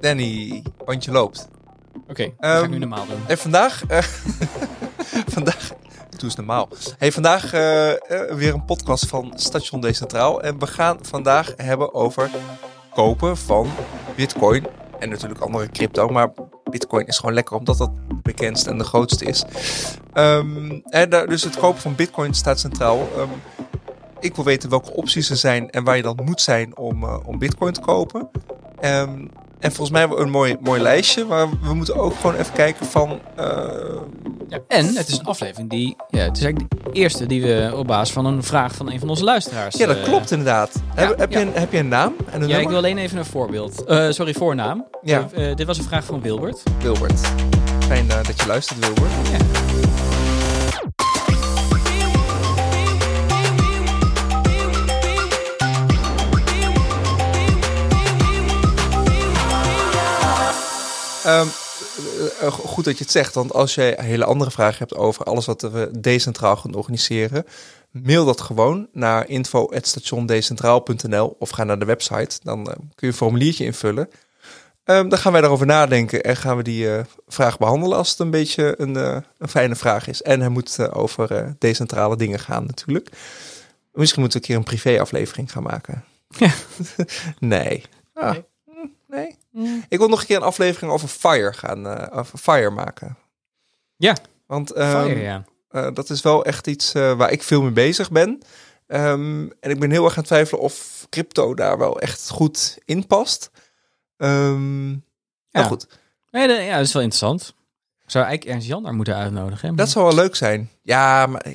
Danny, want je loopt. Oké, dat ga ik Ehm, nu normaal doen. En vandaag... eh, vandaag... Doe eens normaal. Hey, vandaag eh, eh, weer een podcast van Station Decentraal. En we gaan vandaag hebben over kopen van bitcoin. En natuurlijk andere crypto. Maar bitcoin is gewoon lekker omdat dat het bekendst en de grootste is. Ehm, en dus het kopen van bitcoin staat centraal. Ehm, ik wil weten welke opties er zijn en waar je dan moet zijn om, om bitcoin te kopen. Ehm, en volgens mij hebben we een mooi, mooi lijstje. Maar we moeten ook gewoon even kijken van... eh, Ja, en het is een aflevering die... Ja, het is eigenlijk de eerste die we op basis van een vraag van een van onze luisteraars... ja, dat eh, klopt inderdaad. heb, heb, ja. Je een, heb je een naam en een Ja, ik nummer? wil alleen even een voorbeeld. Eh, sorry, voornaam. Ja. Dit was een vraag van Wilbert. Wilbert. Fijn dat je luistert, Wilbert. Ja. Eh, goed dat je het zegt, want als jij hele andere vragen hebt over alles wat we decentraal gaan organiseren, mail dat gewoon naar info.stationdecentraal.nl of ga naar de website. Dan eh, kun je een formuliertje invullen. Ehm, dan gaan wij daarover nadenken en gaan we die vraag behandelen als het een beetje een, een fijne vraag is. En hij moet over decentrale dingen gaan natuurlijk. Misschien moeten we een keer een privé-aflevering gaan maken. Ja. nee. Ah, Nee. Mm. Ik wil nog een keer een aflevering over Fire gaan, eh, over Fire maken. Ja. Want ehm, Fire, ja. eh, dat is wel echt iets eh, waar ik veel mee bezig ben. Ehm, en ik ben heel erg aan het twijfelen of crypto daar wel echt goed in past. Ehm Ja. Maar goed, Nee, de- ja, dat is wel interessant. Ik zou eigenlijk Ernst Jan daar moeten uitnodigen. Dat zou wel leuk zijn. Ja, maar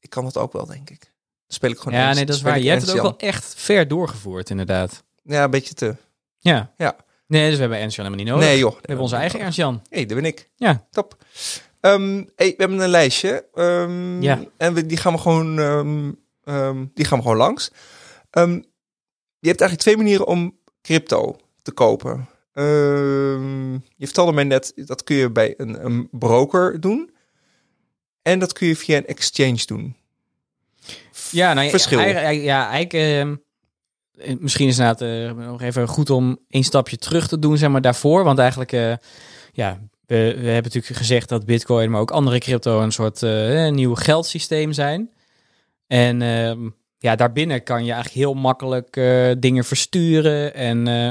ik kan dat ook wel, denk ik. Dan speel ik gewoon ja, nee, dat is waar. ik Je hebt het ook wel echt ver doorgevoerd, inderdaad. Ja, een beetje te. Ja. Ja. Nee, dus we hebben Ernst Jan helemaal niet nodig. Nee, joh. We hebben onze eigen Ernst Jan. Hé, hey, daar ben ik. Ja. Top. Ehm, hey, we hebben een lijstje. Ehm, Ja. En we, die, gaan we gewoon, ehm, die gaan we gewoon langs. Je hebt eigenlijk twee manieren om crypto te kopen. Je vertelde mij net, dat kun je bij een, een broker doen. En dat kun je via een exchange doen. Ja, nou, ja, Verschil. Eigenlijk, ja, eigenlijk ehm, eh, misschien is het eh, nog even goed om een stapje terug te doen, zeg maar, daarvoor. Want eigenlijk, eh, ja, we, we hebben natuurlijk gezegd dat bitcoin, maar ook andere crypto een soort eh, nieuw geldsysteem zijn. En ehm, ja, daarbinnen kan je eigenlijk heel makkelijk eh, dingen versturen en, eh,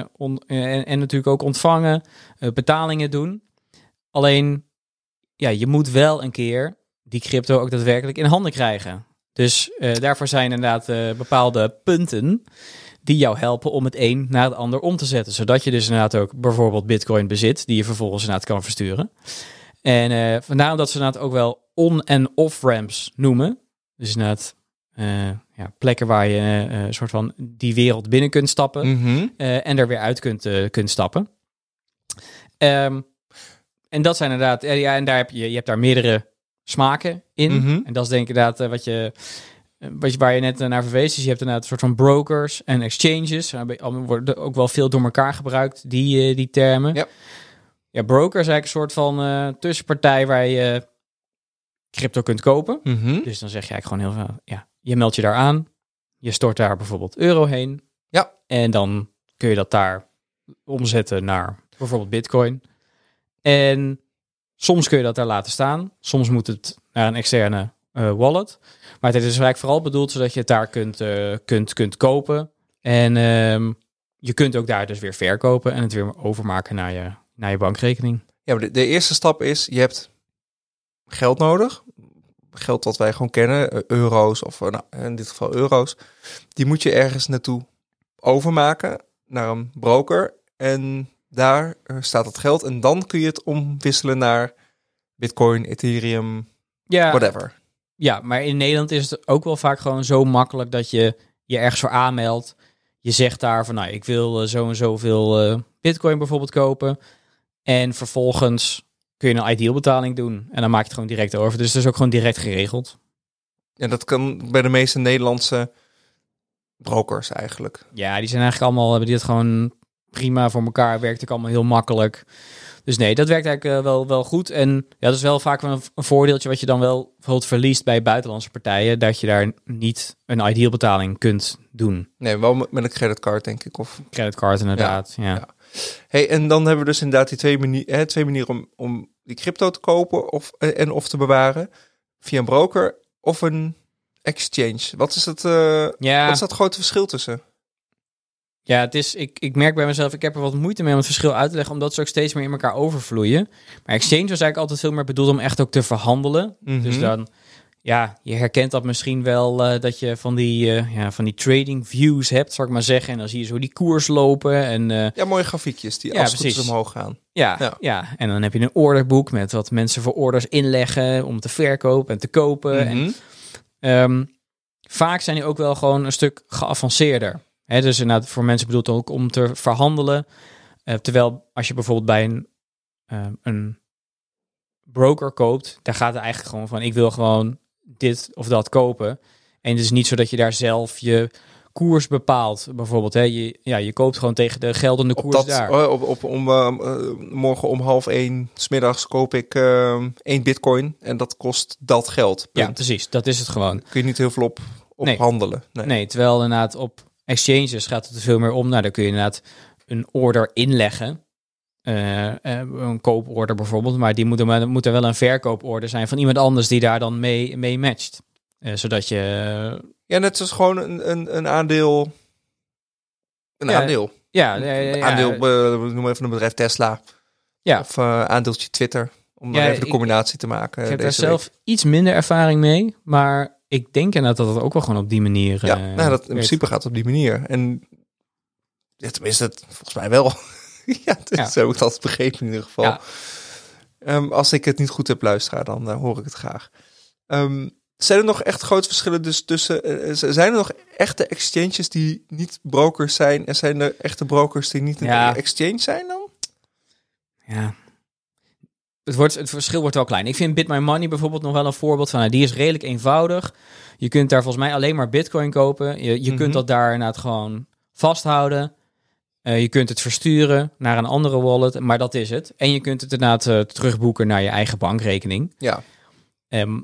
en, en natuurlijk ook ontvangen, eh, betalingen doen. Alleen, ja, je moet wel een keer die crypto ook daadwerkelijk in handen krijgen. Dus eh, daarvoor zijn inderdaad eh, bepaalde punten die jou helpen om het een naar het ander om te zetten. Zodat je dus inderdaad ook bijvoorbeeld bitcoin bezit, die je vervolgens inderdaad kan versturen. En eh vandaar dat ze inderdaad ook wel on- en off-ramps noemen. Dus inderdaad eh, ja, plekken waar je eh, een soort van die wereld binnen kunt stappen Mhm. eh, en er weer uit kunt, eh, kunt stappen. Ehm, en dat zijn inderdaad, eh, ja, en daar heb je, je hebt daar meerdere smaken in. Mhm. En dat is denk ik inderdaad eh, wat je, eh, wat je, waar je net eh, naar verwees. Dus je hebt inderdaad een soort van brokers en exchanges. Worden ook wel veel door elkaar gebruikt, die, eh, die termen. Ja. Ja, broker is eigenlijk een soort van eh, tussenpartij waar je crypto kunt kopen. Mhm. Dus dan zeg je eigenlijk gewoon heel veel, ja, je meldt je daar aan. Je stort daar bijvoorbeeld euro heen. Ja. En dan kun je dat daar omzetten naar bijvoorbeeld bitcoin. En soms kun je dat daar laten staan. Soms moet het naar een externe eh, wallet. Maar het is eigenlijk vooral bedoeld zodat je het daar kunt, eh, kunt, kunt kopen. En ehm, je kunt ook daar dus weer verkopen en het weer overmaken naar je, naar je bankrekening. Ja, maar de, de eerste stap is, je hebt geld nodig. Geld wat wij gewoon kennen, eh, euro's of eh, nou, in dit geval euro's. Die moet je ergens naartoe overmaken naar een broker. En daar eh, staat het geld. En dan kun je het omwisselen naar bitcoin, ethereum, Ja, whatever. Ja, maar in Nederland is het ook wel vaak gewoon zo makkelijk dat je je ergens voor aanmeldt. Je zegt daar van, nou, ik wil eh, zo en zoveel eh bitcoin bijvoorbeeld kopen. En vervolgens kun je een ideal betaling doen. En dan maak je het gewoon direct over. Dus het is ook gewoon direct geregeld. En dat kan bij de meeste Nederlandse brokers eigenlijk. Ja, die zijn eigenlijk allemaal, hebben die het gewoon prima voor elkaar. Werkt ook allemaal heel makkelijk. Dus nee, dat werkt eigenlijk eh, wel, wel goed. En ja, dat is wel vaak een, een voordeeltje wat je dan wel bijvoorbeeld verliest bij buitenlandse partijen. Dat je daar niet een ideal betaling kunt doen. Nee, wel met een creditcard denk ik. Of Creditcard inderdaad, ja. ja. Hey, en dan hebben we dus inderdaad die twee, mani hè, twee manieren om, om die crypto te kopen of, eh, en of te bewaren. Via een broker of een exchange. Wat is het, uh, Ja, wat is dat grote verschil tussen? Ja het is, ik, ik merk bij mezelf, ik heb er wat moeite mee om het verschil uit te leggen, omdat ze ook steeds meer in elkaar overvloeien. Maar exchange was eigenlijk altijd veel meer bedoeld om echt ook te verhandelen. Dus Mhm. dan, ja, je herkent dat misschien wel eh, dat je van die, eh, ja, van die trading views hebt, zal ik maar zeggen. En dan zie je zo die koers lopen en eh, Ja, mooie grafiekjes die Ja, precies. omhoog gaan. ja, Ja. ja. en dan heb je een orderboek met wat mensen voor orders inleggen om te verkopen en te kopen. En Mhm. Ehm, vaak zijn die ook wel gewoon een stuk geavanceerder. Hè, dus inderdaad voor mensen bedoeld ook om te verhandelen. Eh, terwijl als je bijvoorbeeld bij een, ehm, een broker koopt, daar gaat het eigenlijk gewoon van ik wil gewoon dit of dat kopen. En het is niet zo dat je daar zelf je koers bepaalt. Bijvoorbeeld, hè, je, ja, je koopt gewoon tegen de geldende Op koers dat, daar. oh, op, op, om, eh, eh, morgen om half één, smiddags koop ik eh, één bitcoin en dat kost dat geld. ja, precies. Dat is het gewoon. Kun je niet heel veel op, op Nee. handelen. Nee. Nee, terwijl inderdaad op exchanges gaat het er veel meer om. Nou, dan kun je inderdaad een order inleggen. Eh, eh, een kooporder bijvoorbeeld. Maar die moet er, moet er wel een verkooporder zijn van iemand anders die daar dan mee, mee matcht. Eh, zodat je... Ja, net zoals gewoon een, een, een aandeel. Een Ja, aandeel. ja, ja, ja, ja. aandeel, eh, noem even een bedrijf Tesla. Ja. Of aandeeltje Twitter. Om Ja, maar even de ik- combinatie te maken. ik heb daar zelf iets minder ervaring mee. Maar ik denk inderdaad dat het ook wel gewoon op die manier... Ja, eh, nou, dat, in principe gaat het op die manier. En ja, tenminste, het, volgens mij wel. ja, dus Ja. zo heb ik altijd begrepen in ieder geval. Ja. Ehm, als ik het niet goed heb luisteren, dan eh, hoor ik het graag. Ehm, zijn er nog echt grote verschillen dus tussen... z- zijn er nog echte exchanges die niet brokers zijn? En zijn er echte brokers die niet een Ja. exchange zijn dan? Ja. Het, wordt, het verschil wordt wel klein. Ik vind Bit My Money bijvoorbeeld nog wel een voorbeeld van. Nou, die is redelijk eenvoudig. Je kunt daar volgens mij alleen maar bitcoin kopen. Je, je Mhm. kunt dat daar inderdaad gewoon vasthouden. Eh, je kunt het versturen naar een andere wallet, maar dat is het. En je kunt het inderdaad eh, terugboeken naar je eigen bankrekening. Ja. Ehm,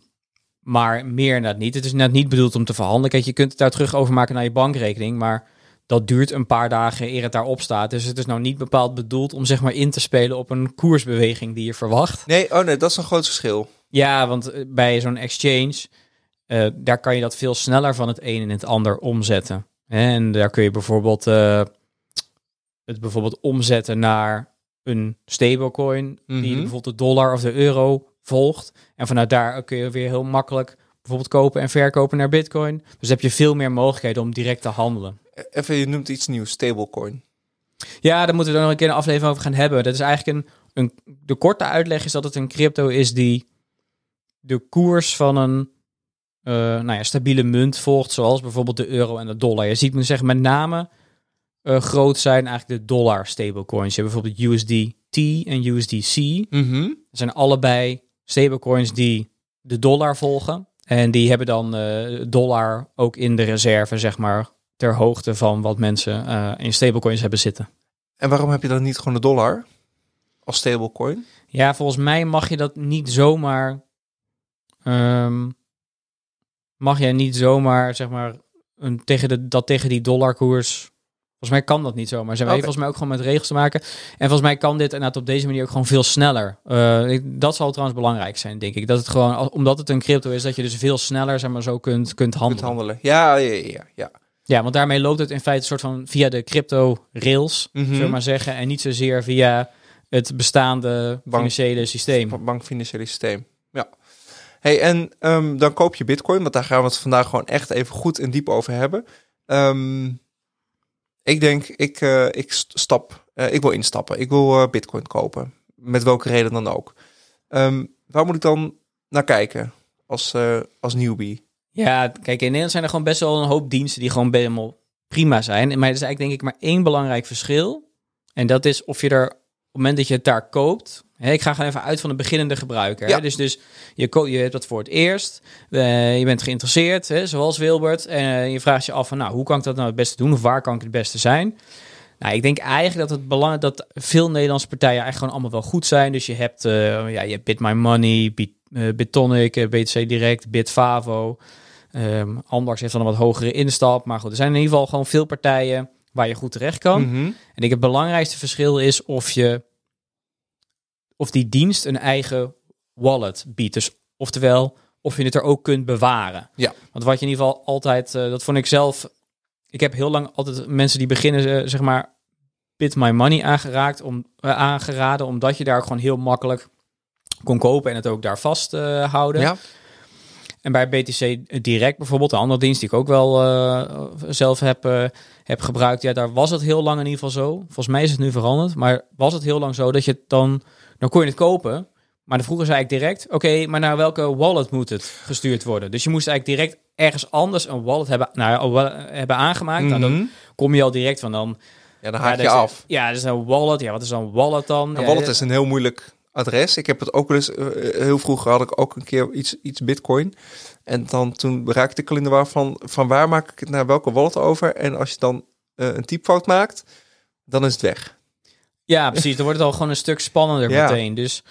maar meer inderdaad niet. Het is net niet bedoeld om te verhandelen. Kijk, je kunt het daar terug overmaken naar je bankrekening, maar dat duurt een paar dagen eer het daarop staat. Dus het is nou niet bepaald bedoeld om zeg maar in te spelen op een koersbeweging die je verwacht. Nee, oh nee, dat is een groot verschil. Ja, want eh, bij zo'n exchange, eh, daar kan je dat veel sneller van het een in het ander omzetten. En daar kun je bijvoorbeeld eh, het bijvoorbeeld omzetten naar een stablecoin die Mhm. bijvoorbeeld de dollar of de euro volgt. En vanuit daar kun je weer heel makkelijk bijvoorbeeld kopen en verkopen naar bitcoin. Dus heb je veel meer mogelijkheden om direct te handelen. Even, je noemt iets nieuws, stablecoin. Ja, daar moeten we dan nog een keer een aflevering over gaan hebben. Dat is eigenlijk een, een. De korte uitleg is dat het een crypto is die de koers van een eh, nou ja, stabiele munt volgt, zoals bijvoorbeeld de euro en de dollar. Je ziet me zeggen met name eh, groot zijn eigenlijk de dollar stablecoins. Je hebt bijvoorbeeld USDT en USDC. Mhm. Dat zijn allebei stablecoins die de dollar volgen. En die hebben dan eh, dollar ook in de reserve, zeg maar, ter hoogte van wat mensen eh, in stablecoins hebben zitten. En waarom heb je dan niet gewoon de dollar als stablecoin? Ja, volgens mij mag je dat niet zomaar. ehm, mag je niet zomaar, zeg maar, een, tegen de, dat tegen die dollarkoers. Volgens mij kan dat niet zomaar. Ze hebben volgens mij ook gewoon met regels te maken. En volgens mij kan dit inderdaad op deze manier ook gewoon veel sneller. Ik- dat zal trouwens belangrijk zijn, denk ik. Dat het gewoon, omdat het een crypto is, dat je dus veel sneller, zeg maar, zo kunt, kunt Kunt handelen. handelen. Ja, ja, ja, ja. Ja. Want daarmee loopt het in feite een soort van via de crypto rails, zullen we maar zeggen. En niet zozeer via het bestaande Bank- financiële systeem. Ba- Bankfinanciële systeem. Ja. Hey, en ehm, dan koop je bitcoin, want daar gaan we het vandaag gewoon echt even goed en diep over hebben. Ehm, ik denk, ik, eh, ik st- stap, eh, ik wil instappen. Ik wil eh, bitcoin kopen. Met welke reden dan ook. Ehm, waar moet ik dan naar kijken als, als newbie? Ja, kijk, in Nederland zijn er gewoon best wel een hoop diensten die gewoon helemaal prima zijn. Maar er is eigenlijk denk ik maar één belangrijk verschil. En dat is of je er op het moment dat je het daar koopt. Hè, ik ga gewoon even uit van de beginnende gebruiker. Ja. Hè, dus, dus je, ko- je hebt dat voor het eerst. eh, je bent geïnteresseerd, hè, zoals Wilbert. En je vraagt je af van, nou, hoe kan ik dat nou het beste doen? Of waar kan ik het beste zijn? Nou, ik denk eigenlijk dat het belang dat veel Nederlandse partijen eigenlijk gewoon allemaal wel goed zijn. Dus je hebt, eh, ja, je hebt Bit My Money, Bit, eh, Bitonic, eh, BTC Direct, Bitfavo. Ehm Amdax heeft dan een wat hogere instap. Maar goed, er zijn in ieder geval gewoon veel partijen waar je goed terecht kan. Mhm. En ik denk het belangrijkste verschil is of je of die dienst een eigen wallet biedt. Dus oftewel of je het er ook kunt bewaren. Ja. Want wat je in ieder geval altijd, eh, dat vond ik zelf. Ik heb heel lang altijd mensen die beginnen, eh, zeg maar, Bit My Money aangeraakt, om, eh, aangeraden, omdat je daar gewoon heel makkelijk kon kopen en het ook daar vast eh, houden. Ja. En bij BTC Direct bijvoorbeeld, een andere dienst die ik ook wel eh, zelf heb, eh, heb gebruikt, ja, daar was het heel lang in ieder geval zo. Volgens mij is het nu veranderd, maar was het heel lang zo dat je het dan, dan kon je het kopen. Maar de vroeger zei ik direct, oké, maar naar welke wallet moet het gestuurd worden? Dus je moest eigenlijk direct ergens anders een wallet hebben, nou, hebben aangemaakt. Nou, dan Mhm. kom je al direct van dan... Ja, dan haak je af. Ja, dat is een wallet. Ja, wat is een wallet dan? Een Ja, wallet is een heel moeilijk adres. Ik heb het ook wel eens, eh, heel vroeger had ik ook een keer iets, iets bitcoin. En dan toen raakte ik al in de war van, van waar maak ik het naar welke wallet over. En als je dan eh, een typfout maakt, dan is het weg. Ja, precies. Dan wordt het al gewoon een stuk spannender Ja. meteen. Dus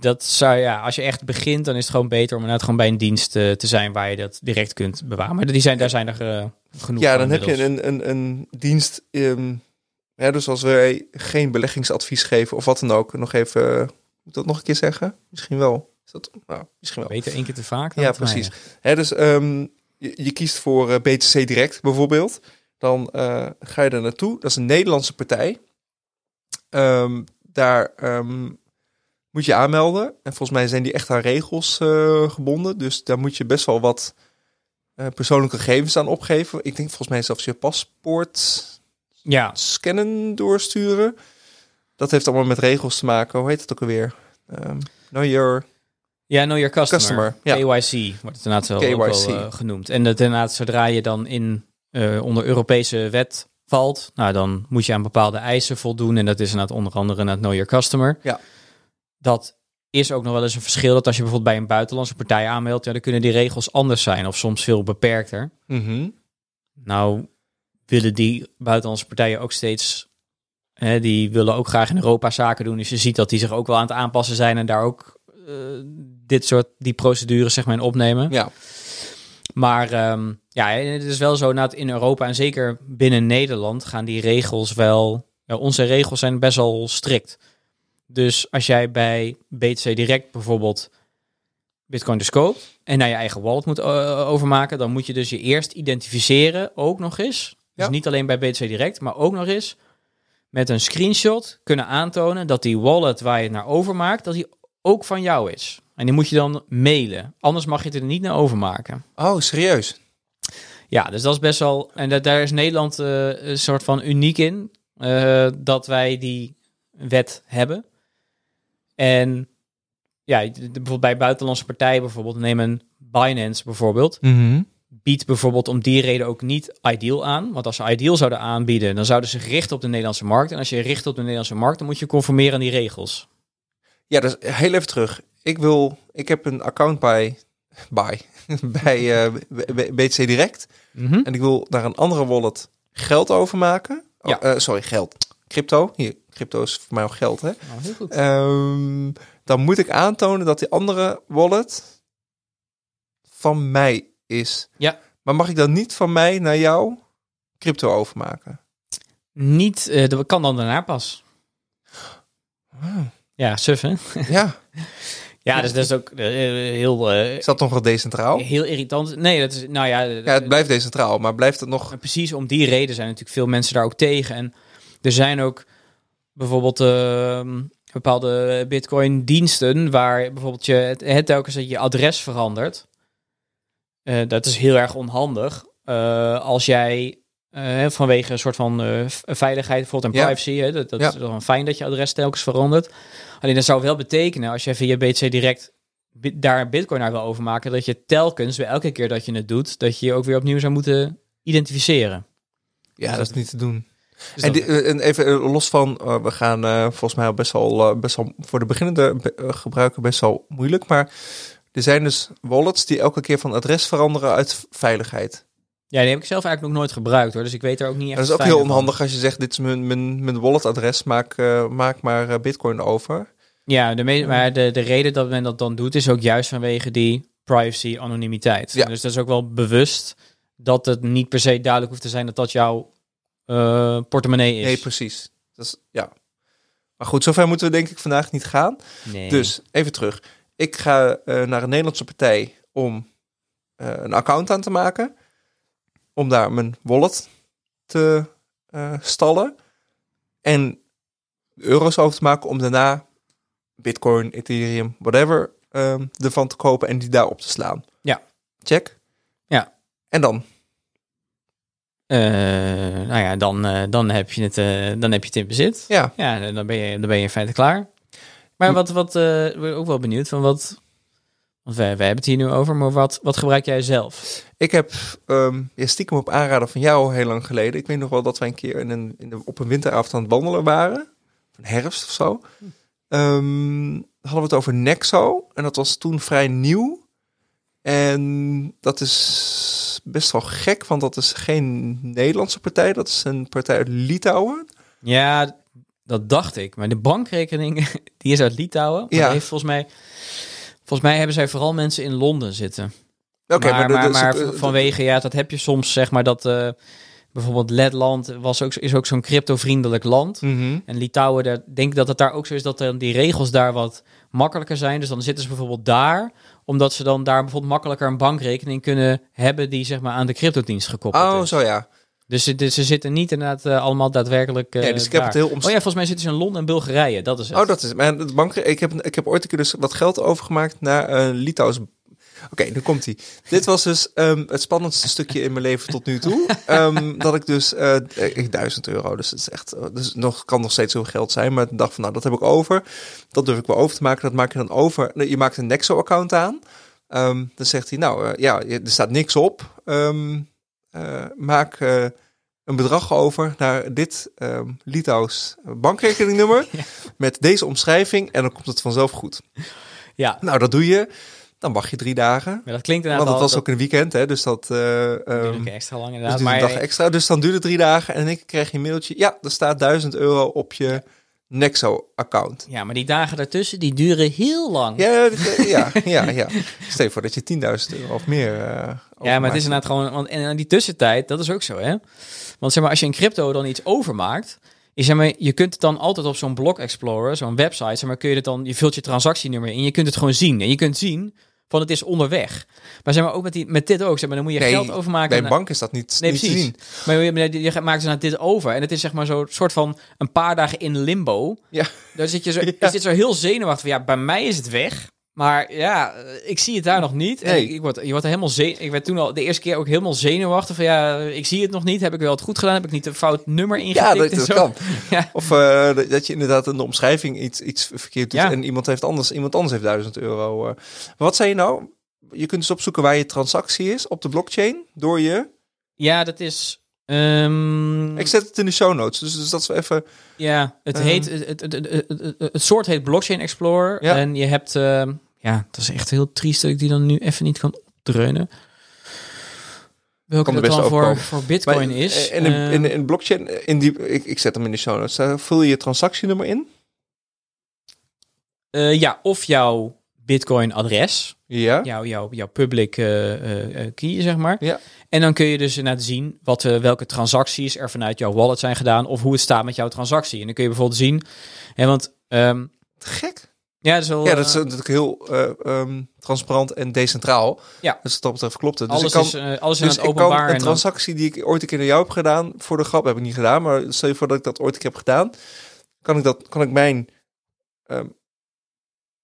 dat zou ja, als je echt begint, dan is het gewoon beter om inderdaad gewoon bij een dienst eh, te zijn waar je dat direct kunt bewaren. Maar die zijn, daar zijn er genoeg. ja, dan heb je een, een, een dienst. ehm, ja, dus als wij geen beleggingsadvies geven of wat dan ook, nog even, moet ik dat nog een keer zeggen? Misschien wel. Is dat, nou, misschien wel. Beter één keer te vaak. Dan Ja, precies. Hè, dus ehm, je, je kiest voor eh, BTC Direct bijvoorbeeld. Dan eh, ga je er naartoe. Dat is een Nederlandse partij. Ehm, daar ehm, moet je aanmelden. En volgens mij zijn die echt aan regels eh, gebonden. Dus daar moet je best wel wat persoonlijke gegevens aan opgeven. Ik denk volgens mij zelfs je paspoort Ja, scannen doorsturen. Dat heeft allemaal met regels te maken. Hoe heet het ook alweer? Ehm know your... ja, know your customer. Customer, ja. KYC wordt het inderdaad wel, ook wel KYC. eh, genoemd. En dat inderdaad, zodra je dan in, eh, onder Europese wet valt, nou, dan moet je aan bepaalde eisen voldoen. En dat is inderdaad onder andere naar know your customer. Ja. Dat is ook nog wel eens een verschil. Dat als je bijvoorbeeld bij een buitenlandse partij aanmeldt, ja, dan kunnen die regels anders zijn of soms veel beperkter. Mhm. Nou, willen die buitenlandse partijen ook steeds. Hè, die willen ook graag in Europa zaken doen. Dus je ziet dat die zich ook wel aan het aanpassen zijn en daar ook eh, dit soort die procedures zeg maar in opnemen. Ja. Maar ehm, ja, het is wel zo dat in Europa en zeker binnen Nederland gaan die regels wel. Onze regels zijn best wel strikt. Dus als jij bij BTC Direct bijvoorbeeld Bitcoin dus koopt en naar je eigen wallet moet eh, overmaken, dan moet je dus je eerst identificeren, ook nog eens. Dus niet alleen bij BTC Direct, maar ook nog eens met een screenshot kunnen aantonen dat die wallet waar je het naar overmaakt, dat die ook van jou is. En die moet je dan mailen. Anders mag je het er niet naar overmaken. Oh, serieus? Ja, dus dat is best wel. En dat, daar is Nederland eh, een soort van uniek in. eh, dat wij die wet hebben. En ja, bijvoorbeeld bij buitenlandse partijen, bijvoorbeeld, neem een Binance bijvoorbeeld. Biedt bijvoorbeeld om die reden ook niet Ideal aan. Want als ze Ideal zouden aanbieden, dan zouden ze richten op de Nederlandse markt. En als je richt op de Nederlandse markt, dan moet je conformeren aan die regels. Ja, dus heel even terug. Ik wil, ik heb een account bij, bij, bij eh, BTC Direct. Mhm. En ik wil naar een andere wallet geld overmaken. Oh, Ja. eh, sorry, geld. Crypto. Hier, crypto is voor mij ook geld, hè? Nou, heel goed. Ehm, dan moet ik aantonen dat die andere wallet van mij is. Ja. Maar mag ik dan niet van mij naar jou crypto overmaken? Niet, eh, dat kan dan daarna pas. Ja, suf hè? ja. Ja, dus dat is ook eh, heel, eh, Is dat nog wel decentraal? heel irritant. Nee, dat is, nou ja, Ja, het blijft decentraal, maar blijft het nog... Precies om die reden zijn natuurlijk veel mensen daar ook tegen. En er zijn ook bijvoorbeeld ehm, bepaalde Bitcoin-diensten waar bijvoorbeeld je het, het telkens dat je adres verandert. Eh, dat is heel erg onhandig. Eh, als jij eh, vanwege een soort van veiligheid bijvoorbeeld en Ja. privacy, hè, dat, dat Ja. is dan fijn dat je adres telkens verandert. Alleen dat zou wel betekenen als jij via BTC direct bi- daar Bitcoin naar wil overmaken, dat je telkens bij elke keer dat je het doet, dat je je ook weer opnieuw zou moeten identificeren. Ja, dat is niet te doen. Dus En, even los van, we gaan volgens mij al best wel, best wel voor de beginnende be- gebruiker best wel moeilijk. Maar er zijn dus wallets die elke keer van adres veranderen uit veiligheid. ja, die heb ik zelf eigenlijk nog nooit gebruikt hoor, dus ik weet er ook niet echt. Dat is ook heel van. onhandig als je zegt, dit is mijn, mijn, mijn walletadres, maak, eh, maak maar eh, bitcoin over. Ja, de maar de, de reden dat men dat dan doet is ook juist vanwege die privacy, anonimiteit. Ja. Dus dat is ook wel bewust dat het niet per se duidelijk hoeft te zijn dat dat jouw eh, portemonnee is. Nee, precies. Dat is, ja. Maar goed, zover moeten we denk ik vandaag niet gaan. Nee. Dus even terug. Ik ga eh, naar een Nederlandse partij om eh, een account aan te maken. Om daar mijn wallet te eh, stallen. En euro's over te maken om daarna Bitcoin, Ethereum, whatever ehm, ervan te kopen en die daarop te slaan. Ja. Check. Ja. En dan? Nou ja, dan, dan, heb je het, dan heb je het in bezit. Ja. Ja, dan ben je, dan ben je in feite klaar. Maar wat, wat ik ben ook wel benieuwd van wat. Want wij, wij hebben het hier nu over, maar wat, wat gebruik jij zelf? Ik heb ehm ja, stiekem op aanraden van jou heel lang geleden. Ik weet nog wel dat wij een keer in een, in de, op een winteravond aan het wandelen waren. Een herfst of zo. Ehm, hadden we het over Nexo. En dat was toen vrij nieuw. En dat is best wel gek, want dat is geen Nederlandse partij. Dat is een partij uit Litouwen. Ja, dat dacht ik. Maar de bankrekening, die is uit Litouwen. Maar Ja. heeft volgens mij, volgens mij hebben zij vooral mensen in Londen zitten. Oké, maar, maar, maar de- vanwege, ja, dat heb je soms, zeg maar, dat eh, bijvoorbeeld Letland was ook, is ook zo'n crypto-vriendelijk land. Mhm. En Litouwen, daar denk ik dat het daar ook zo is dat dan die regels daar wat makkelijker zijn. Dus dan zitten ze bijvoorbeeld daar, omdat ze dan daar bijvoorbeeld makkelijker een bankrekening kunnen hebben die zeg maar aan de cryptodienst gekoppeld Oh, is. zo ja. Dus ze, ze zitten niet inderdaad eh, allemaal daadwerkelijk. eh, ja dus ik heb daar. het heel Oh omstreden. ja, volgens mij zitten ze in Londen en Bulgarije. Dat is het. Oh, dat is het. Maar de bank, ik, heb, ik heb ooit een keer dus wat geld overgemaakt naar een Litouws. Oké, nu komt hij. Dit was dus ehm, het spannendste stukje in mijn leven tot nu toe. Ehm, dat ik dus eh ik 1000 euro, dus het is echt, eh, dus nog kan nog steeds zoveel geld zijn. Maar ik dacht van, nou, dat heb ik over. Dat durf ik wel over te maken. Dat maak je dan over. Je maakt een Nexo-account aan. Ehm, dan zegt hij, nou, eh, ja, er staat niks op. Eh, maak eh, een bedrag over naar dit ehm Litouws bankrekeningnummer met deze omschrijving en dan komt het vanzelf goed. Ja, Nou, dat doe je. Dan wacht je drie dagen. maar dat klinkt Want inderdaad het was ook een weekend, hè? Dus dat. eh ehm, duurde extra lang dus inderdaad. duurde Maar een dag extra. Dus dan duurde het drie dagen en ik kreeg je een mailtje. Ja, er staat 1000 euro op je Nexo-account. ja, maar die dagen daartussen, die duren heel lang. Ja, eh, ja, ja, ja. Stel je voor dat je 10.000 euro of meer. Ja, maar het is inderdaad gewoon. Want en in die tussentijd, dat is ook zo, hè? Want zeg maar, als je in crypto dan iets overmaakt. Is, zeg maar, je kunt het dan altijd op zo'n Block Explorer, zo'n website, zeg maar, kun je het dan, je vult je transactienummer in, je kunt het gewoon zien. En je kunt zien van het is onderweg. Maar zeg maar ook met, die, met dit ook, zeg maar, dan moet je Nee, geld overmaken. Bij een bank is dat niet, Nee, niet te zien. Maar je, maakt dus naar dit over. En het is zeg maar zo'n soort van een paar dagen in limbo. Ja. Daar zit je zo, Ja. je zit zo heel zenuwachtig van, ja, bij mij is het weg. Maar ja, eh, ik zie het daar nog niet. En Nee. ik, ik word, je wordt helemaal zenu- Ik werd toen al de eerste keer ook helemaal zenuwachtig van, ja, ik zie het nog niet. Heb ik wel het goed gedaan? Heb ik niet een fout nummer Ja, ingetikt? dat, en dat kan. Ja. Of eh, dat- je inderdaad in de omschrijving iets, iets verkeerd doet Ja. en iemand heeft anders, iemand anders heeft 1000 euro. eh. Maar wat zei je nou? Je kunt dus opzoeken waar je transactie is op de blockchain door je. Ja, dat is... ehm, Ik zet het in de show notes, dus, dus dat is even. Ja, het, Ehm. heet, het, het, het, het, soort heet Blockchain Explorer. Ja. En je hebt, ehm, ja, dat is echt heel triest dat ik die dan nu even niet kan opdreunen. Welke dat dan voor, voor Bitcoin Maar, is. eh, In, de blockchain, eh, in die, ik, ik zet hem in de show notes. Daar vul je je transactienummer in. eh, ja, of jouw Bitcoin-adres. Ja. Jouw, jouw, jouw public eh, eh, eh, key, zeg maar. Ja. En dan kun je dus inderdaad zien wat, welke transacties er vanuit jouw wallet zijn gedaan. Of hoe het staat met jouw transactie. En dan kun je bijvoorbeeld zien... Hè, want ehm, Gek. ja, dat is wel, Ja, dat is natuurlijk heel eh, ehm, transparant en decentraal. Ja. Dus dat betreft klopt het. Dus alles ik kan, is, alles is dus het ik kan openbaar. een transactie die ik ooit een keer naar jou heb gedaan, voor de grap heb ik niet gedaan, maar stel je voor dat ik dat ooit een keer heb gedaan, kan ik, dat, kan ik mijn, ehm,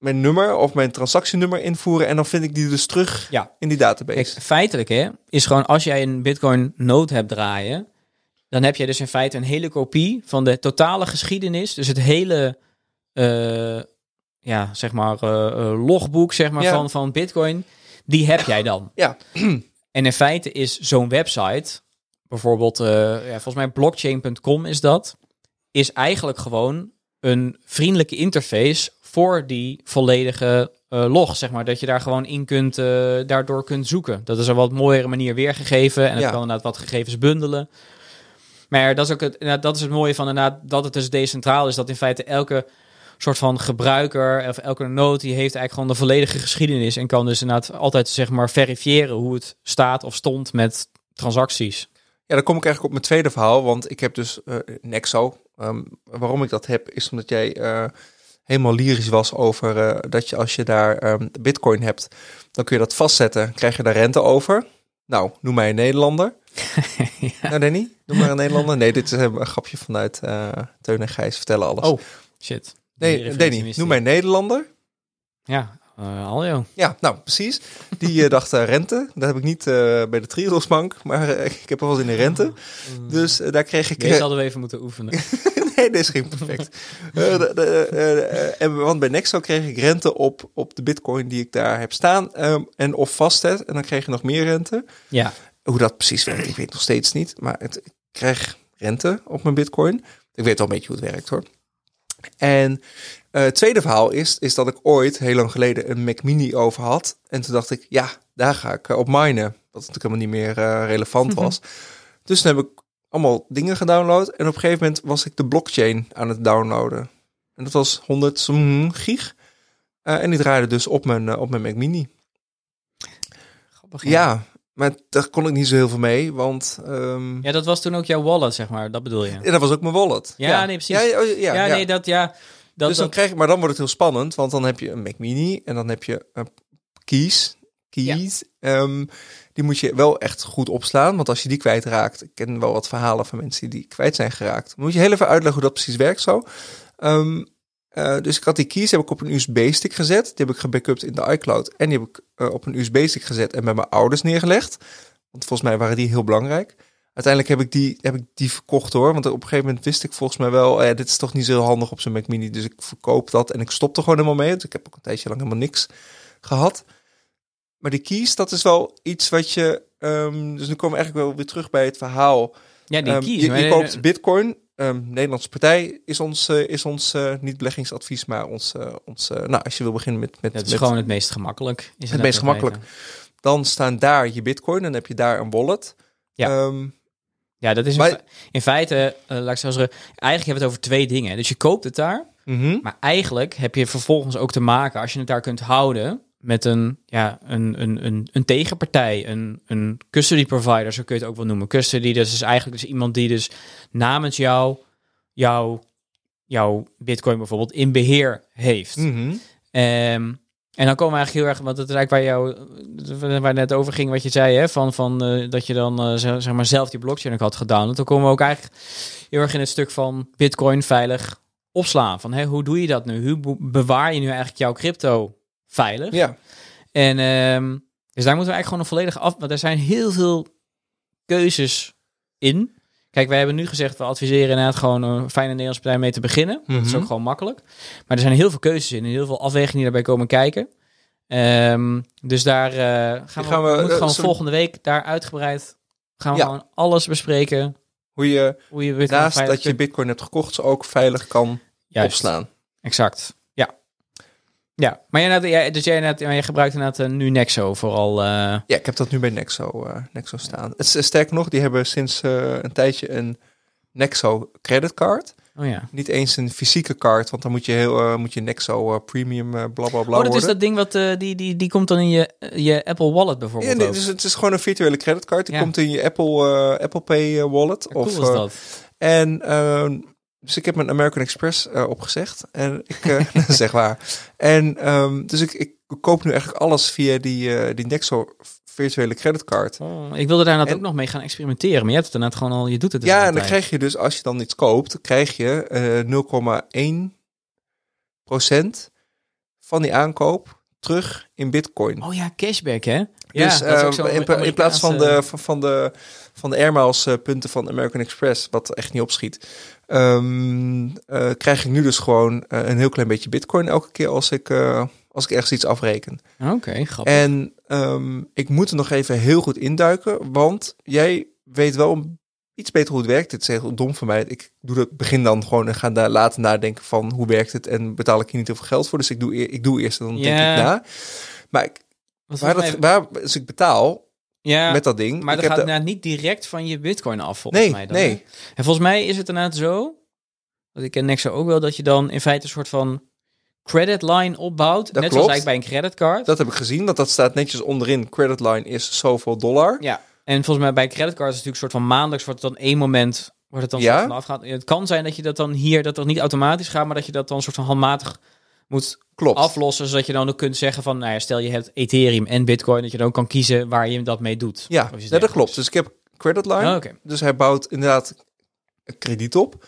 mijn nummer of mijn transactienummer invoeren en dan vind ik die dus terug Ja. in die database. Kijk, feitelijk hè, is gewoon als jij een Bitcoin node hebt draaien, dan heb je dus in feite een hele kopie van de totale geschiedenis. Dus het hele, eh, ja, zeg maar, eh, eh, logboek zeg maar, Ja. van, van Bitcoin. Die heb jij dan. Ja. En in feite is zo'n website, bijvoorbeeld, ja, volgens mij blockchain.com is dat, is eigenlijk gewoon een vriendelijke interface voor die volledige eh, log, zeg maar. Dat je daar gewoon in kunt, eh, daardoor kunt zoeken. Dat is een wat mooiere manier weergegeven en het Ja. kan inderdaad wat gegevens bundelen. Maar dat is ook het, inderdaad, dat is het mooie van inderdaad dat het dus decentraal is. Dat in feite elke soort van gebruiker of elke node die heeft eigenlijk gewoon de volledige geschiedenis en kan dus inderdaad altijd zeg maar verifiëren hoe het staat of stond met transacties. Ja, dan kom ik eigenlijk op mijn tweede verhaal. Want ik heb dus eh, Nexo. Ehm, waarom ik dat heb, is omdat jij helemaal lyrisch was over eh, dat je als je daar ehm, bitcoin hebt, dan kun je dat vastzetten. Krijg je daar rente over. Nou, noem mij een Nederlander. Nou, Danny, noem maar een Nederlander. Nee, dit is een grapje vanuit eh Teun en Gijs vertellen alles. Oh, shit. nee, Danny, noem mij een Nederlander. Ja, eh Aljo. Ja, nou precies. Die eh, dacht eh, rente. Dat heb ik niet eh, bij de Triodosbank, maar eh, ik heb er wel eens in de rente. Dus eh, daar kreeg ik... Deze eh, hadden we even moeten oefenen. nee, deze ging perfect. Eh, de- de- eh, eh, en, want bij Nexo kreeg ik rente op, op de bitcoin die ik daar heb staan. ehm, en of vastzet. En dan kreeg je nog meer rente. ja. Hoe dat precies werkt, ik weet nog steeds niet. Maar het, ik krijg rente op mijn bitcoin. Ik weet wel een beetje hoe het werkt hoor. En het tweede verhaal is, is dat ik ooit, heel lang geleden, een Mac Mini over had. En toen dacht ik, ja, daar ga ik op minen. Wat natuurlijk helemaal niet meer relevant was. Dus toen heb ik allemaal dingen gedownload. En op een gegeven moment was ik de blockchain aan het downloaden. En dat was 100 mm, gig. Eh, en die draaide dus op mijn, eh, op mijn Mac Mini. Grappig, Ja, maar daar kon ik niet zo heel veel mee, want... ehm, Ja, dat was toen ook jouw wallet, zeg maar. Dat bedoel je. ja, dat was ook mijn wallet. Ja, nee, precies. Ja, ja, oh, ja, Ja, ja. nee, dat ja. Dat, dus dan dat- krijg je, maar dan wordt het heel spannend, want dan heb je een Mac Mini en dan heb je een keys. Keys. Ehm, die moet je wel echt goed opslaan, want als je die kwijtraakt, ik ken wel wat verhalen van mensen die kwijt zijn geraakt. Moet je heel even uitleggen hoe dat precies werkt zo. Ehm, eh, dus ik had die keys heb ik op een USB-stick gezet. Die heb ik gebackupt in de iCloud. En die heb ik eh, op een USB-stick gezet en bij mijn ouders neergelegd. Want volgens mij waren die heel belangrijk. Uiteindelijk heb ik die, heb ik die verkocht hoor. Want op een gegeven moment wist ik volgens mij wel... eh, dit is toch niet zo handig op zo'n Mac Mini. Dus ik verkoop dat en ik stop er gewoon helemaal mee. Dus ik heb ook een tijdje lang helemaal niks gehad. Maar die keys, dat is wel iets wat je... ehm, dus nu komen we eigenlijk wel weer terug bij het verhaal. ja, die keys. je, koopt bitcoin. Ehm, Nederlandse partij is ons, eh, is ons eh, niet beleggingsadvies, maar ons, eh, ons nou, als je wil beginnen met, met, Dat is met gewoon het meest gemakkelijk. Is Het meest gemakkelijk. dan staan daar je bitcoin, dan heb je daar een wallet. Ja. Ja, dat is in, Maar- fe- in feite, laat ik zo zeggen, eigenlijk heb je het over twee dingen. Dus je koopt het daar, mhm. maar eigenlijk heb je vervolgens ook te maken, als je het daar kunt houden, met een, ja, een, een, een, een tegenpartij, een, een custody provider, zo kun je het ook wel noemen. Custody, dat is eigenlijk dus iemand die dus namens jou, jou, jouw bitcoin bijvoorbeeld in beheer heeft. Mhm. Ehm, en dan komen we eigenlijk heel erg, want het is eigenlijk waar, jou, waar het net over ging, wat je zei, hè, van, van eh, dat je dan eh, zeg maar zelf die blockchain ook had gedownload. Dan komen we ook eigenlijk heel erg in het stuk van Bitcoin veilig opslaan. Van hè, hoe doe je dat nu? Hoe be- bewaar je nu eigenlijk jouw crypto veilig? Ja, En ehm, dus daar moeten we eigenlijk gewoon een volledige af. Want er zijn heel veel keuzes in. Kijk, wij hebben nu gezegd, we adviseren inderdaad gewoon een fijne Nederlandse partij mee te beginnen. Dat is Mhm. ook gewoon makkelijk. Maar er zijn heel veel keuzes in en heel veel afwegingen die daarbij komen kijken. Ehm, dus daar eh, gaan, we, gaan we, eh, gewoon volgende week daar uitgebreid gaan we Ja. gewoon alles bespreken. hoe je Hoe je naast dat je bitcoin hebt gekocht, ze ook veilig kan Juist, opslaan. Exact. Ja. Ja, maar jij, jij, dus jij, inderdaad- jij gebruikt inderdaad eh, nu Nexo vooral. eh, Ja, ik heb dat nu bij Nexo, eh, Nexo staan. Het is, sterker nog, die hebben sinds een tijdje een Nexo creditcard. oh ja. Niet eens een fysieke kaart, want dan moet je, heel, moet je Nexo premium eh, bla bla bla Oh, dat is dat ding wat die, die, die komt dan in je, je Apple Wallet Ja, bijvoorbeeld. nee, ook. dus het is gewoon een virtuele creditcard. Die Ja. komt in je Apple, Apple Pay wallet. Ja, cool of, is dat. En ehm, dus ik heb mijn American Express eh, opgezegd. En ik eh, zeg waar. En ehm, dus ik, ik koop nu eigenlijk alles via die, eh, die Nexo virtuele creditcard. Oh, ik wilde daar En- ook nog mee gaan experimenteren. Maar je hebt het inderdaad gewoon al, je doet het dus ja, en dan krijg je dus, als je dan iets koopt, krijg je eh 0,1% van die aankoop terug in bitcoin. Oh ja, cashback hè? Ja, dus dat is ook eh, zo'n in, pla- in plaats van de, van, van de, van de air miles eh, punten van American Express, wat echt niet opschiet, ehm, eh, krijg ik nu dus gewoon eh, een heel klein beetje bitcoin elke keer als ik, eh, als ik ergens iets afreken. Oké, grappig. En ehm, ik moet er nog even heel goed induiken, want jij weet wel iets beter hoe het werkt. Dit is heel dom van mij. Ik doe dat begin dan gewoon en ga daar later nadenken van hoe werkt het en betaal ik hier niet heel veel geld voor. Dus ik doe, ik doe eerst en dan denk ik na. Maar ik, waar, dat, waar dus ik betaal ja, met dat ding. maar ik dat gaat de- niet direct van je bitcoin af, volgens Nee, mij. Dan, nee. En volgens mij is het inderdaad zo, want ik ken Nexo ook wel, dat je dan in feite een soort van credit line opbouwt. net klopt. zoals eigenlijk bij een creditcard. Dat heb ik gezien, want dat staat netjes onderin. Credit line is zoveel dollar. Ja, En volgens mij bij creditcards is het natuurlijk een soort van maandelijks wordt het dan één moment wordt het dan Ja? afgaat. Het kan zijn dat je dat dan hier dat dat niet automatisch gaat, maar dat je dat dan soort van handmatig moet Klopt. aflossen, zodat je dan ook kunt zeggen van, nou ja, stel je hebt Ethereum en Bitcoin, dat je dan ook kan kiezen waar je dat mee doet. Ja, dat klopt. Dus ik heb credit line. Oh. Dus hij bouwt inderdaad krediet op.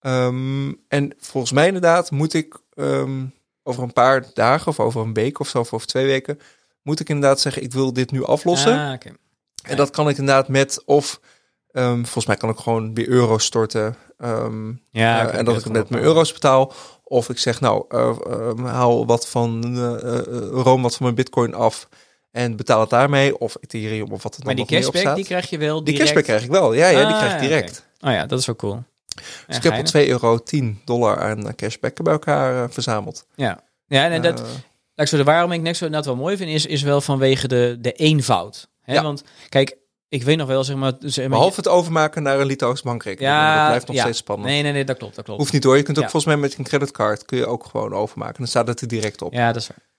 Ehm, en volgens mij inderdaad moet ik ehm, over een paar dagen of over een week of zo, of over twee weken, moet ik inderdaad zeggen, ik wil dit nu aflossen. Ah. En dat kan ik inderdaad met of, ehm, volgens mij kan ik gewoon weer euro's storten. Ja, eh, en dat ik met mijn euro's betaal. Of ik zeg, nou, eh, ehm, haal wat van eh eh, Rome, wat van mijn bitcoin af. En betaal het daarmee. Of Ethereum, of wat het Maar dan die meer op cashback, die krijg je wel Die cashback krijg ik wel. Ja, ja die Ah, krijg ik direct. Oh ja, dat is wel cool. Dus ik heb al 2 euro 10 dollar aan eh, cashback bij elkaar verzameld. Ja, ja en dat, ik zo, waarom ik Nexo inderdaad wel mooi vind, is, is wel vanwege de, de eenvoud. Hè? Ja. Want kijk, ik weet nog wel, zeg maar... Zeg maar behalve het overmaken naar een Litouws bankrekening. ja, dat blijft nog ja. steeds spannend. Nee, nee, nee, dat klopt, dat klopt. Hoeft niet hoor. Je kunt ook Ja. volgens mij met een creditcard kun je ook gewoon overmaken. Dan staat het er direct op. Ja, dat is waar.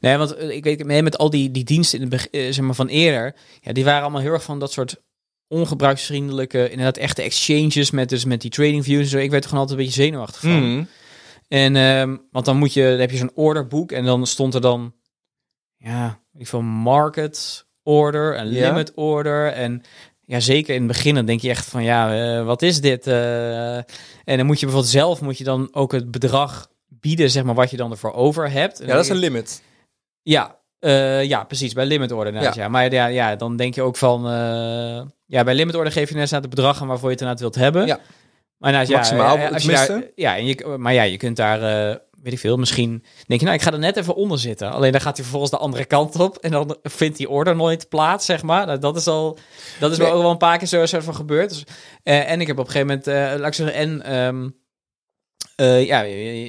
Nee, want eh, ik weet mee met al die, die diensten in het eh, zeg maar van eerder, ja, die waren allemaal heel erg van dat soort ongebruiksvriendelijke, inderdaad echte exchanges met, dus met die trading views en zo. Ik werd er gewoon altijd een beetje zenuwachtig van. Mhm. En, ehm, want dan moet je, dan heb je zo'n orderboek en dan stond er dan, ja, ik veel market order en Ja. limit order en ja, zeker in het begin dan denk je echt van, ja, eh, wat is dit? Eh, en dan moet je bijvoorbeeld zelf, moet je dan ook het bedrag bieden, zeg maar, wat je dan ervoor over hebt. En Ja, dat is een limit. Ja, eh, ja, precies, bij limit order inderdaad, ja. Maar ja, ja, dan denk je ook van, ja, bij limit order geef je inderdaad het bedrag aan waarvoor je het inderdaad wilt hebben. Ja. Maar inderdaad, ja, Maximaal, ja, als je daar, ja, en je, maar ja, je kunt daar, weet ik veel, misschien denk je, nou, ik ga er net even onder zitten. Alleen dan gaat hij vervolgens de andere kant op en dan vindt die order nooit plaats, zeg maar. Nou, dat is al, dat is Nee. wel ook wel een paar keer zo soort van gebeurd. Dus, eh, en ik heb op een gegeven moment, eh, laat ik zeggen, en ehm, eh, ja,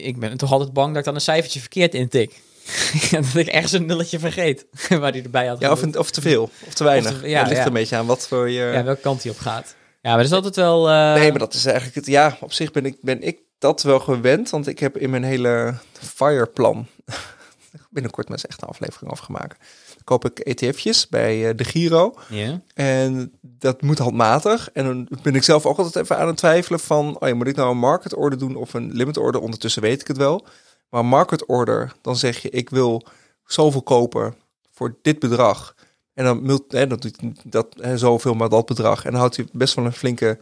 ik ben toch altijd bang dat ik dan een cijfertje verkeerd intik. dat ik ergens een nulletje vergeet waar die erbij had. Ja, of, een- of te veel. Of te weinig. Of te- ja, ligt ja. een beetje aan wat voor je... ja, welke kant die op gaat. Ja, maar dat is altijd wel... Nee, maar dat is eigenlijk het. Ja, op zich ben ik, ben ik dat wel gewend. Want ik heb in mijn hele FIRE-plan binnenkort eens echt een aflevering over gemaakt. Dan koop ik ETF'jes bij eh, de Giro. En dat moet handmatig. En dan ben ik zelf ook altijd even aan het twijfelen van... Oh ja, moet ik nou een market order doen of een limit order? Ondertussen weet ik het wel. Maar market order, dan zeg je... ik wil zoveel kopen voor dit bedrag. En dan hè, dat doet dat hè, zoveel maar dat bedrag. En dan houdt hij best wel een flinke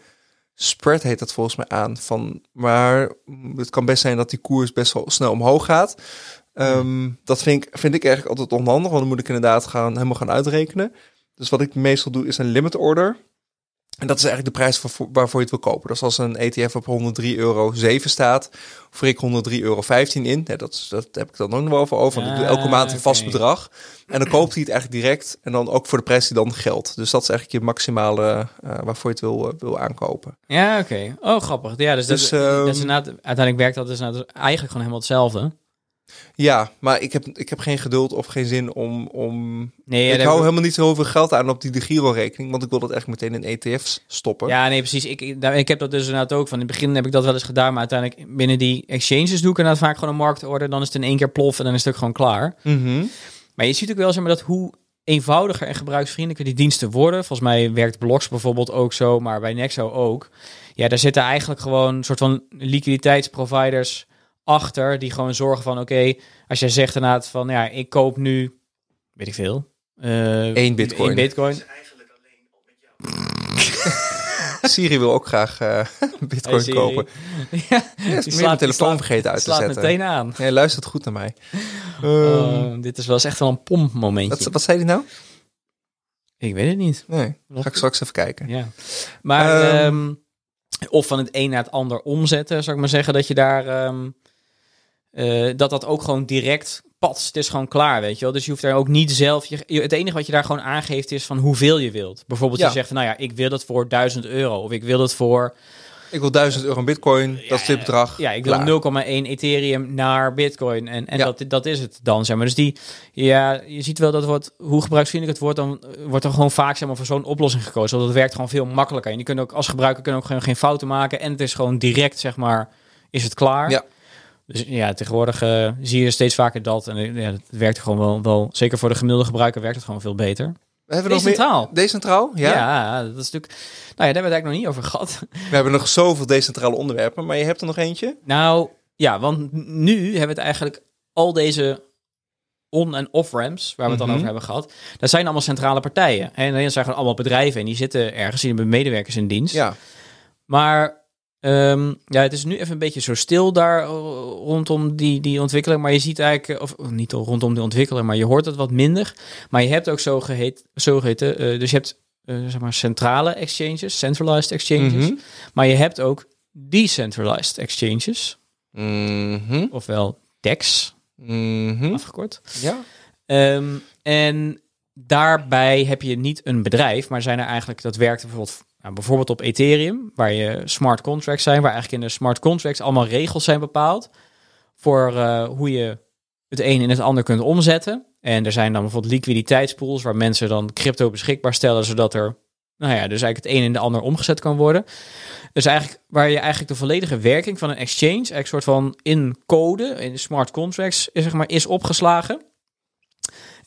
spread, heet dat volgens mij aan. Van, maar het kan best zijn dat die koers best wel snel omhoog gaat. Ehm, Dat vind ik, vind ik eigenlijk altijd onhandig, want dan moet ik inderdaad gaan, helemaal gaan uitrekenen. Dus wat ik meestal doe, is een limit order. En dat is eigenlijk de prijs voor, waarvoor je het wil kopen. Dus als een ETF op 103,07 euro staat, voer ik 103,15 euro in. Ja, dat, dat heb ik dan ook nog wel over over. Doe elke Ah, maand een vast bedrag. En dan koopt hij het eigenlijk direct. En dan ook voor de prijs die dan geldt. Dus dat is eigenlijk je maximale eh, waarvoor je het wil, eh, wil aankopen. Ja, oké. Oh, grappig. Ja, dus, Dus, dat, ehm, dat is inderdaad, uiteindelijk werkt dat dus eigenlijk gewoon helemaal hetzelfde. Ja, maar ik heb, ik heb geen geduld of geen zin om... om... Nee, ik hou helemaal niet zoveel geld aan op die de Giro-rekening. Want ik wil dat echt meteen in ETF's stoppen. Ja, nee, precies. Ik, ik heb dat dus inderdaad ook van. In het begin heb ik dat wel eens gedaan, maar uiteindelijk binnen die exchanges doe ik inderdaad vaak gewoon een marktorder. Dan is het in één keer plof en dan is het ook gewoon klaar. Mhm. Maar je ziet ook wel zeg maar, dat hoe eenvoudiger en gebruiksvriendelijker die diensten worden. Volgens mij werkt Blocks bijvoorbeeld ook zo, maar bij Nexo ook. Ja, daar zitten eigenlijk gewoon een soort van liquiditeitsproviders achter die gewoon zorgen van, oké, als jij zegt inderdaad van, ja, ik koop nu, weet ik veel, eh, Eén bitcoin. één bitcoin. Siri wil ook graag eh, bitcoin Hey, kopen. ja, Ja, is die mijn telefoon slaat- vergeten uit te slaat zetten. meteen aan. Nee, luistert goed naar mij. Ehm, Oh, dit is wel eens echt wel een pompmomentje. wat, wat zei hij nou? Ik weet het niet. Nee, ga ik straks even kijken. Ja. Maar, Ehm. ehm, of van het een naar het ander omzetten, zou ik maar zeggen, dat je daar, ehm, eh, dat dat ook gewoon direct pats, het is gewoon klaar, weet je wel. Dus je hoeft daar ook niet zelf, je, het enige wat je daar gewoon aangeeft is van hoeveel je wilt. Bijvoorbeeld Ja. je zegt van, nou ja, ik wil het voor 1000 euro, of ik wil het voor, Ik wil 1000 euro bitcoin, dat is dit bedrag. ja, ik wil Klaar. 0,1 Ethereum naar Bitcoin en, en Ja. dat, dat is het dan, zeg maar. Dus die, ja, je ziet wel dat wordt, hoe gebruiksvriendelijk het wordt, dan wordt er gewoon vaak zeg maar, voor zo'n oplossing gekozen. Want het werkt gewoon veel makkelijker. En je kunt ook als gebruiker kun je ook gewoon geen fouten maken en het is gewoon direct, zeg maar, is het klaar. Ja. Dus ja, tegenwoordig eh, zie je steeds vaker dat. En eh, ja, het werkt gewoon wel, wel, zeker voor de gemiddelde gebruiker werkt het gewoon veel beter. Hebben we nog meer? Decentraal. Decentraal? Ja. Ja. dat is natuurlijk... Nou ja, daar hebben we het eigenlijk nog niet over gehad. We hebben nog zoveel decentrale onderwerpen, maar je hebt er nog eentje? Nou, ja, want nu hebben we het eigenlijk al deze on- en off-ramps, waar we het dan Mhm. over hebben gehad, dat zijn allemaal centrale partijen. En dat zijn gewoon allemaal bedrijven en die zitten ergens, die hebben medewerkers in dienst. Ja. Maar ehm, ja, het is nu even een beetje zo stil daar eh, rondom die, die ontwikkeling. Maar je ziet eigenlijk, of niet rondom die ontwikkeling, maar je hoort het wat minder. Maar je hebt ook zo geheet, zogeheten, eh, dus je hebt eh, zeg maar centrale exchanges, centralized exchanges. Mhm. Maar je hebt ook decentralized exchanges, Mhm. ofwel DEX Mhm. afgekort. Ja. Ehm, en daarbij heb je niet een bedrijf, maar zijn er eigenlijk, dat werkt bijvoorbeeld, nou, bijvoorbeeld op Ethereum, waar je smart contracts zijn, waar eigenlijk in de smart contracts allemaal regels zijn bepaald voor eh, hoe je het een in het ander kunt omzetten. En er zijn dan bijvoorbeeld liquiditeitspools waar mensen dan crypto beschikbaar stellen, zodat er, nou ja, dus eigenlijk het een in de ander omgezet kan worden. Dus eigenlijk waar je eigenlijk de volledige werking van een exchange, eigenlijk soort van in code, in smart contracts, zeg maar, is opgeslagen.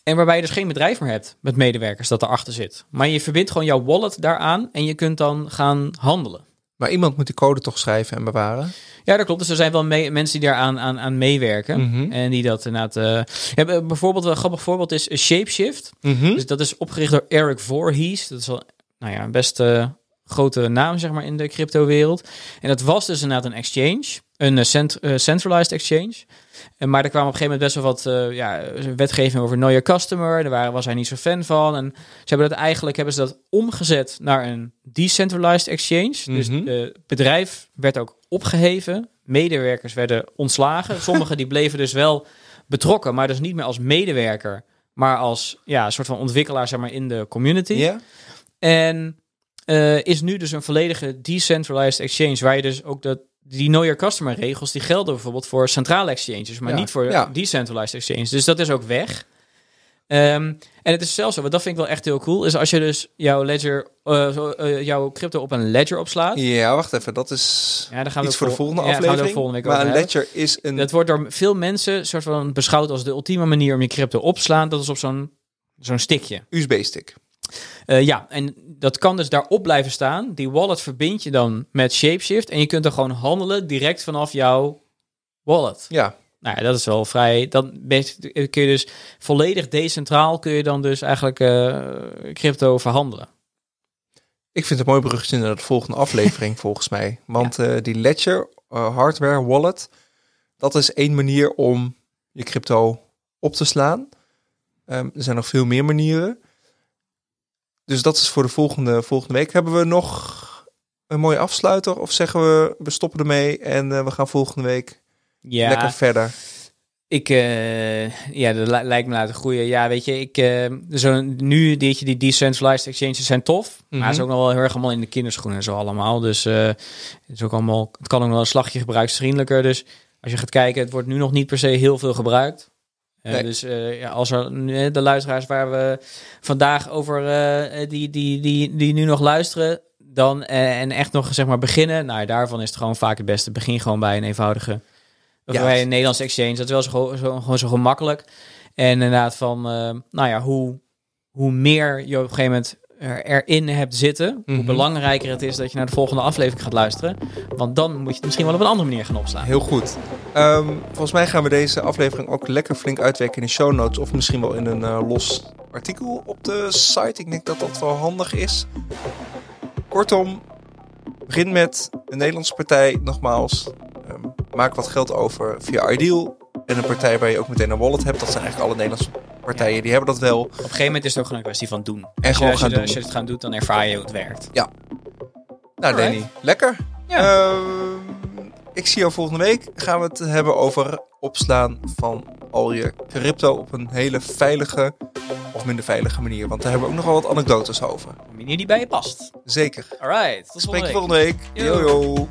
En waarbij je dus geen bedrijf meer hebt met medewerkers dat erachter zit. Maar je verbindt gewoon jouw wallet daaraan en je kunt dan gaan handelen. Maar iemand moet die code toch schrijven en bewaren? Ja, dat klopt. Dus er zijn wel mee- mensen die daar aan, aan, aan meewerken. Mhm. En die dat inderdaad... eh ja, b- bijvoorbeeld, een grappig voorbeeld is eh, Shapeshift. Mhm. Dus dat is opgericht door Eric Voorhees. Dat is wel nou ja, een best eh, grote naam zeg maar, in de crypto-wereld. En dat was dus inderdaad een exchange. Een eh, cent- eh, centralized exchange. En, maar er kwam op een gegeven moment best wel wat eh, ja, wetgeving over know your customer. Daar waren, was hij niet zo fan van. En ze hebben dat eigenlijk hebben ze dat omgezet naar een decentralized exchange. Dus Mhm. het bedrijf werd ook opgeheven. Medewerkers werden ontslagen. Sommigen die bleven dus wel betrokken, maar dus niet meer als medewerker, maar als ja, een soort van ontwikkelaar zeg maar, in de community. Ja? En eh, is nu dus een volledige decentralized exchange, waar je dus ook dat die know your customer regels, die gelden bijvoorbeeld voor centrale exchanges, maar Ja, niet voor ja. decentralized exchanges. Dus dat is ook weg. Ehm, en het is zelfs zo, want dat vind ik wel echt heel cool, is als je dus jouw ledger, eh, zo, eh, jouw crypto op een ledger opslaat. Ja, wacht even. Dat is Ja, daar gaan we iets voor de volgende ja, daar gaan we het aflevering. ook volgende week maar een hebben. ledger is een... Dat wordt door veel mensen soort van beschouwd als de ultieme manier om je crypto op te slaan. Dat is op zo'n zo'n stickje. USB-stick. Eh, ja, en dat kan dus daarop blijven staan. Die wallet verbind je dan met Shapeshift. En je kunt er gewoon handelen direct vanaf jouw wallet. Ja. Nou ja, dat is wel vrij. Dan kun je dus volledig decentraal kun je dan dus eigenlijk eh, crypto verhandelen. Ik vind het een mooi bruggetje naar de volgende aflevering volgens mij. Want eh, die ledger, hardware, wallet, dat is één manier om je crypto op te slaan. Ehm, er zijn nog veel meer manieren. Dus dat is voor de volgende, volgende week. Hebben we nog een mooie afsluiter? Of zeggen we, we stoppen ermee en eh, we gaan volgende week Ja, lekker verder? Ik, eh, ja, dat li- lijkt me laten groeien. Ja, weet je, ik, eh, zo, nu die, die decentralized exchanges zijn tof, maar het is Mhm. ook nog wel heel erg allemaal in de kinderschoenen en zo allemaal. Dus het is ook allemaal, het kan ook nog wel een slagje gebruiksvriendelijker. Dus als je gaat kijken, het wordt nu nog niet per se heel veel gebruikt. Eh, Nee. Dus eh, ja, als er nu, de luisteraars waar we vandaag over eh, die, die, die, die nu nog luisteren, dan eh, en echt nog zeg maar beginnen, nou daarvan is het gewoon vaak het beste. Begin gewoon bij een eenvoudige of Ja. bij een Nederlands exchange. Dat is wel zo, zo, gewoon zo gemakkelijk. En inderdaad van, eh, nou ja, hoe, hoe meer je op een gegeven moment er, erin hebt zitten, hoe Mhm. belangrijker het is dat je naar de volgende aflevering gaat luisteren. Want dan moet je het misschien wel op een andere manier gaan opslaan. Heel goed. Ehm, volgens mij gaan we deze aflevering ook lekker flink uitwerken in de show notes. Of misschien wel in een eh, los artikel op de site. Ik denk dat dat wel handig is. Kortom, begin met een Nederlandse partij. Nogmaals, ehm, maak wat geld over via Ideal. En een partij waar je ook meteen een wallet hebt. Dat zijn eigenlijk alle Nederlandse partijen. Die hebben dat wel. Op een gegeven moment is het ook gewoon een kwestie van doen. En Als je, gewoon als, je, gaan als je doen. het gaan doet, dan ervaar je hoe het werkt. Nou, Alright. Danny, lekker. Ja. Ehm, ik zie jou volgende week. Gaan we het hebben over opslaan van al je crypto op een hele veilige of minder veilige manier. Want daar hebben we ook nog wel wat anekdotes over. Een manier die bij je past. Zeker. Alright, tot Spreek je volgende week. volgende. Yo yo.